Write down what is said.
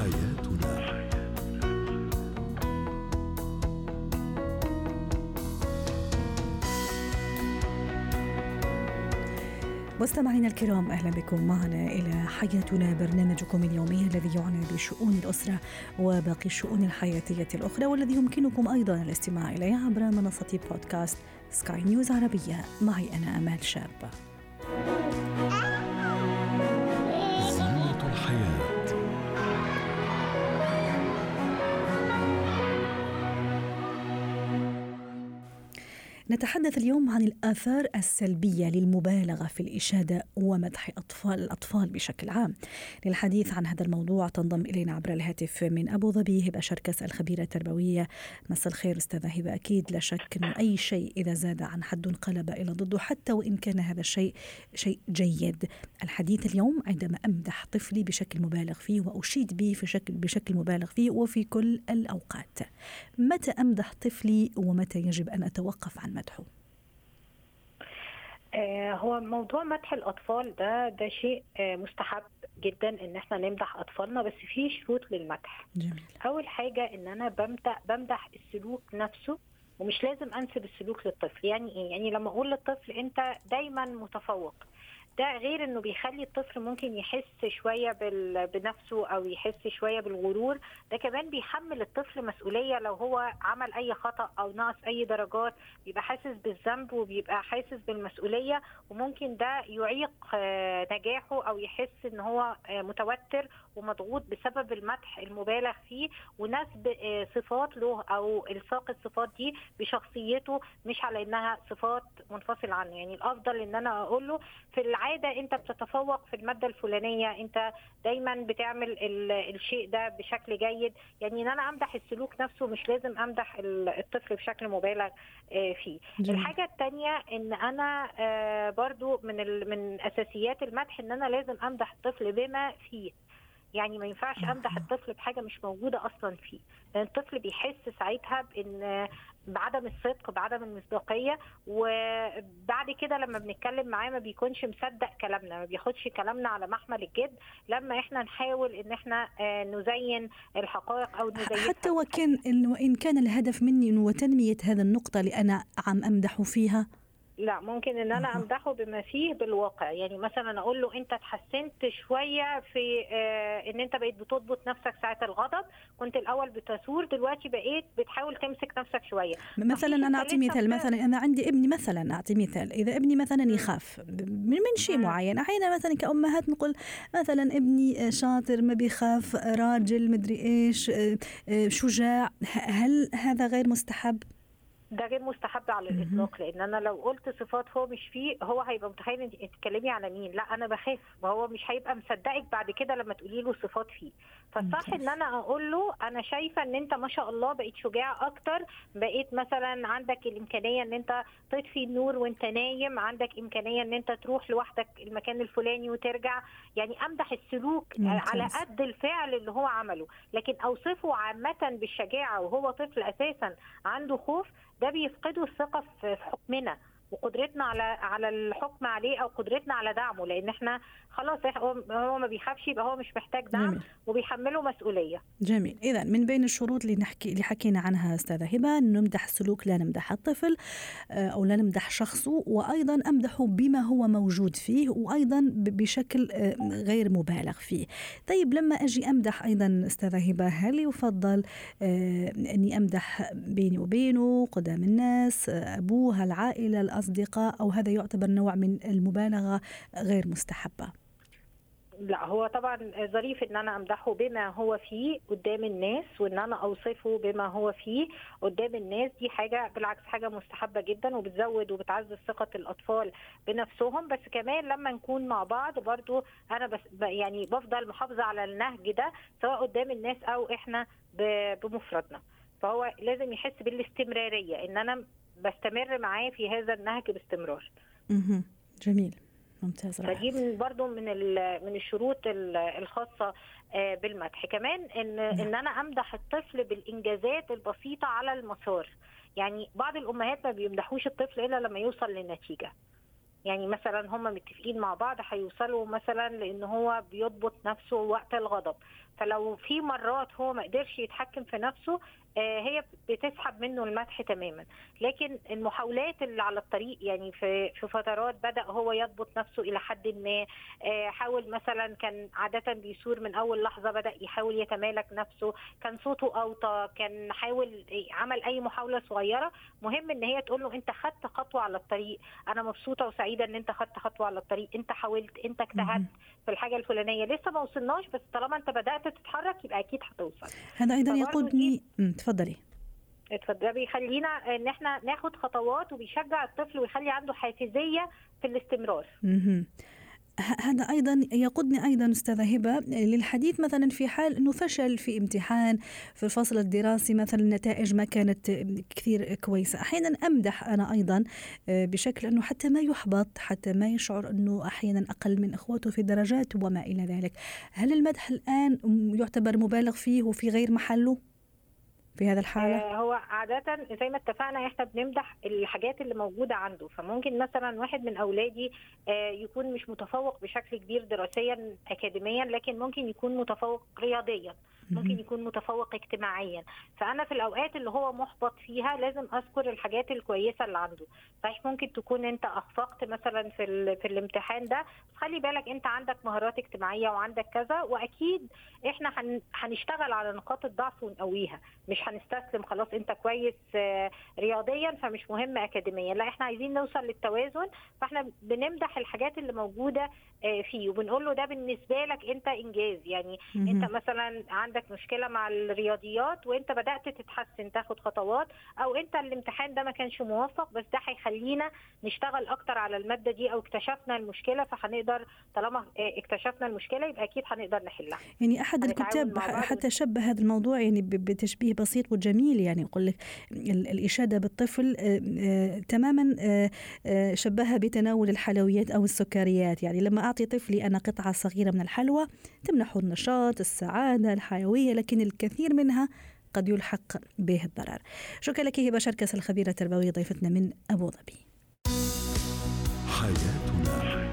حياتنا. مستمعينا الكرام أهلا بكم. معنا إلى حياتنا برنامجكم اليومي الذي يعنى بشؤون الأسرة وباقي الشؤون الحياتية الأخرى والذي يمكنكم أيضا الاستماع إليه عبر منصة بودكاست سكاي نيوز عربية. معي أنا أمال شاب. نتحدث اليوم عن الآثار السلبية للمبالغة في الإشادة ومدح أطفال الأطفال بشكل عام. للحديث عن هذا الموضوع تنضم إلينا عبر الهاتف من أبو ظبي هبة شركس الخبيرة التربوية. مساء الخير أستاذة هبة. أكيد لا شك أنه أي شيء إذا زاد عن حد انقلب إلى ضده حتى وإن كان هذا الشيء شيء جيد. الحديث اليوم عندما أمدح طفلي بشكل مبالغ فيه وأشيد به في شكل بشكل مبالغ فيه وفي كل الأوقات. متى أمدح طفلي ومتى يجب أن أتوقف عن مدحه. آه هو موضوع مدح الأطفال ده ده شيء آه مستحب جدا إن إحنا نمدح أطفالنا بس في شروط للمدح. جميل. أول حاجة إن أنا بمدح بمدح السلوك نفسه ومش لازم أنسب السلوك للطفل. يعني إيه؟ يعني لما أقول للطفل أنت دايما متفوق ده غير إنه بيخلي الطفل ممكن يحس شوية بنفسه أو يحس شوية بالغرور. ده كمان بيحمل الطفل مسؤولية لو هو عمل أي خطأ أو نقص أي درجات بيبقى حاسس بالذنب وبيبقى حاسس بالمسؤولية وممكن ده يعيق آه، نجاحه أو يحس إن هو آه، متوتر ومضغوط بسبب المدح المبالغ فيه ونسب آه، صفات له أو الصاق الصفات دي بشخصيته مش على إنها صفات منفصله عنه. يعني الأفضل إن أنا أقول له في العادة أنت بتتفوق في المادة الفلانية أنت دايما بتعمل الشيء ده بشكل جيد. يعني إن أنا أمدح السلوك نفسه مش لازم أمدح الطفل بشكل مبالغ آه، فيه. جميل. الحاجة الثانية إن أنا آه، برضو من من أساسيات المدح إن أنا لازم أمدح الطفل بما فيه. يعني ما ينفعش أمدح الطفل بحاجة مش موجودة أصلا فيه. لأن الطفل بيحس ساعتها بإن بعدم الصدق بعدم المصداقية وبعد كده لما بنتكلم معاه ما بيكونش مصدق كلامنا ما بياخدش كلامنا على محمل الجد لما إحنا نحاول إن إحنا آه، نزين الحقائق أو نزين حتى وكان وإن كان الهدف مني انه تنميه هذه النقطة اللي أنا عم أمدح فيها؟ لا ممكن إن أنا أمدحه بما فيه بالواقع. يعني مثلا أقول له أنت اتحسنت شوية في آه إن أنت بقيت بتضبط نفسك ساعة الغضب. كنت الأول بتثور دلوقتي بقيت بتحاول تمسك نفسك شوية. مثلا أنا أعطي مثال مثلا أنا عندي ابني مثلا أعطي مثال. إذا ابني مثلا يخاف من من شيء معين. أحيانا مثلا كأمهات نقول مثلا ابني شاطر ما بيخاف راجل مدري إيش آه، آه، شجاع. هل هذا غير مستحب؟ ده غير مستحب على الإطلاق لأن أنا لو قلت صفات هو مش فيه هو هيبقى متخيل أنت بتتكلمي على مين. لا أنا بخاف. وهو مش هيبقى مصدقك بعد كده لما تقولي له صفات فيه. فالصح إن أنا أقول له أنا شايفة إن أنت ما شاء الله بقيت شجاع أكتر بقيت مثلا عندك الإمكانية إن أنت تطفي النور وأنت نايم عندك إمكانية إن أنت تروح لوحدك المكان الفلاني وترجع. يعني أمدح السلوك ممتاز. على قد الفعل اللي هو عمله. لكن أوصفه عامة بالشجاعة وهو طفل أساسا عنده خوف ده بيفقدوا الثقة في حكمنا. وقدرتنا على على الحكم عليه أو قدرتنا على دعمه لأن إحنا خلاص هو ما بيخافش يبقى هو مش محتاج دعم جميل. وبيحمله مسؤولية. جميل، اذا من بين الشروط اللي نحكي اللي حكينا عنها أستاذة هبة نمدح سلوك لا نمدح الطفل آه، أو لا نمدح شخصه وأيضا أمدحه بما هو موجود فيه وأيضا بشكل آه، غير مبالغ فيه. طيب لما أجي أمدح أيضا أستاذة هبة هل يفضل آه، أني أمدح بيني وبينه قدام الناس ابوها العائله الأصدقاء أو هذا يعتبر نوع من المبالغة غير مستحبة؟ لا هو طبعا ظريف إن أنا أمدحه بما هو فيه قدام الناس وإن أنا أوصفه بما هو فيه قدام الناس دي حاجة بالعكس حاجة مستحبة جدا وبتزود وبتعزز ثقة الأطفال بنفسهم. بس كمان لما نكون مع بعض برضو أنا بس يعني بفضل محافظة على النهج ده سواء قدام الناس أو إحنا بمفردنا. فهو لازم يحس بالاستمرارية إن أنا بستمر معاه في هذا النهج باستمرار. أها جميل ممتاز رائع. فدي من برضو من من الشروط الخاصة آه، بالمدح كمان إن نعم. إن أنا أمدح الطفل بالإنجازات البسيطة على المسار يعني بعض الأمهات ما بيمدحوش الطفل إلا لما يوصل للنتيجة يعني مثلا هم متفقين مع بعض هيوصلوا مثلا لإن هو بيضبط نفسه وقت الغضب فلو في مرات هو ما قدرش يتحكم في نفسه هي بتسحب منه المدح تماما. لكن المحاولات اللي على الطريق يعني في في فترات بدأ هو يضبط نفسه إلى حد ما آه، حاول مثلا كان عادة بيثور من أول لحظة بدأ يحاول يتمالك نفسه كان صوته أوطى كان حاول عمل أي محاولة صغيرة. مهم إن هي تقول له أنت خدت خطوة على الطريق أنا مبسوطة وسعيدة إن أنت خدت خطوة على الطريق أنت حاولت أنت اجتهدت في الحاجة الفلانية. لسه ما وصلناش بس طالما أنت بدأت تتحرك يبقى أكيد هتوصل. هذا أيضا يقودني تفضلي ده بيخلينا ان إحنا ناخد خطوات وبيشجع الطفل ويخلي عنده حافزية في الاستمرار. هذا أيضا يقودني أيضا أستاذة هبة للحديث مثلا في حال إنه فشل في امتحان في الفصل الدراسي مثلا النتائج ما كانت كثير كويسة. أحيانا أمدح أنا أيضا آه، بشكل إنه حتى ما يحبط حتى ما يشعر إنه أحيانا أقل من إخوته في درجات وما إلى ذلك. هل المدح الآن يعتبر مبالغ فيه وفي غير محله؟ في هذا الحالة؟ آه هو عادة زي ما اتفقنا إحنا بنمدح الحاجات اللي موجودة عنده فممكن مثلا واحد من أولادي آه يكون مش متفوق بشكل كبير دراسيا أكاديميا لكن ممكن يكون متفوق رياضيا ممكن يكون متفوق اجتماعيا. فأنا في الأوقات اللي هو محبط فيها لازم أذكر الحاجات الكويسة اللي عنده. صحيح ممكن تكون أنت أخفقت مثلا في في الامتحان ده. بس خلي بالك أنت عندك مهارات اجتماعية وعندك كذا وأكيد إحنا هنشتغل على نقاط الضعف ونقويها. مش هنستسلم خلاص أنت كويس آه، رياضيا فمش مهم اكاديميا. لا إحنا عايزين نوصل للتوازن فإحنا بنمدح الحاجات اللي موجودة آه، فيه. وبنقول له ده بالنسبة لك أنت إنجاز. يعني أنت مثلا عندك مشكلة مع الرياضيات وانت بدأت تتحسن تاخد خطوات أو انت الامتحان ده ما كانش موفق بس ده هيخلينا نشتغل أكتر على المادة دي أو اكتشفنا المشكلة فهنقدر طالما آه، اكتشفنا المشكلة يبقى أكيد هنقدر نحلها. يعني أحد الكتاب حتى شبه هذا الموضوع يعني بتشبيه بسيط وجميل يعني يقول لك الإشادة بالطفل آه، تماما شبهها بتناول الحلويات أو السكريات. يعني لما أعطي طفلي أنا قطعة صغيرة من الحلوى تمنحه النشاط السعادة الحيوية. لكن الكثير منها قد يلحق به الضرر. شكرا لك هبة شركس الخبيرة التربوية ضيفتنا من أبو ظبي. حياتنا.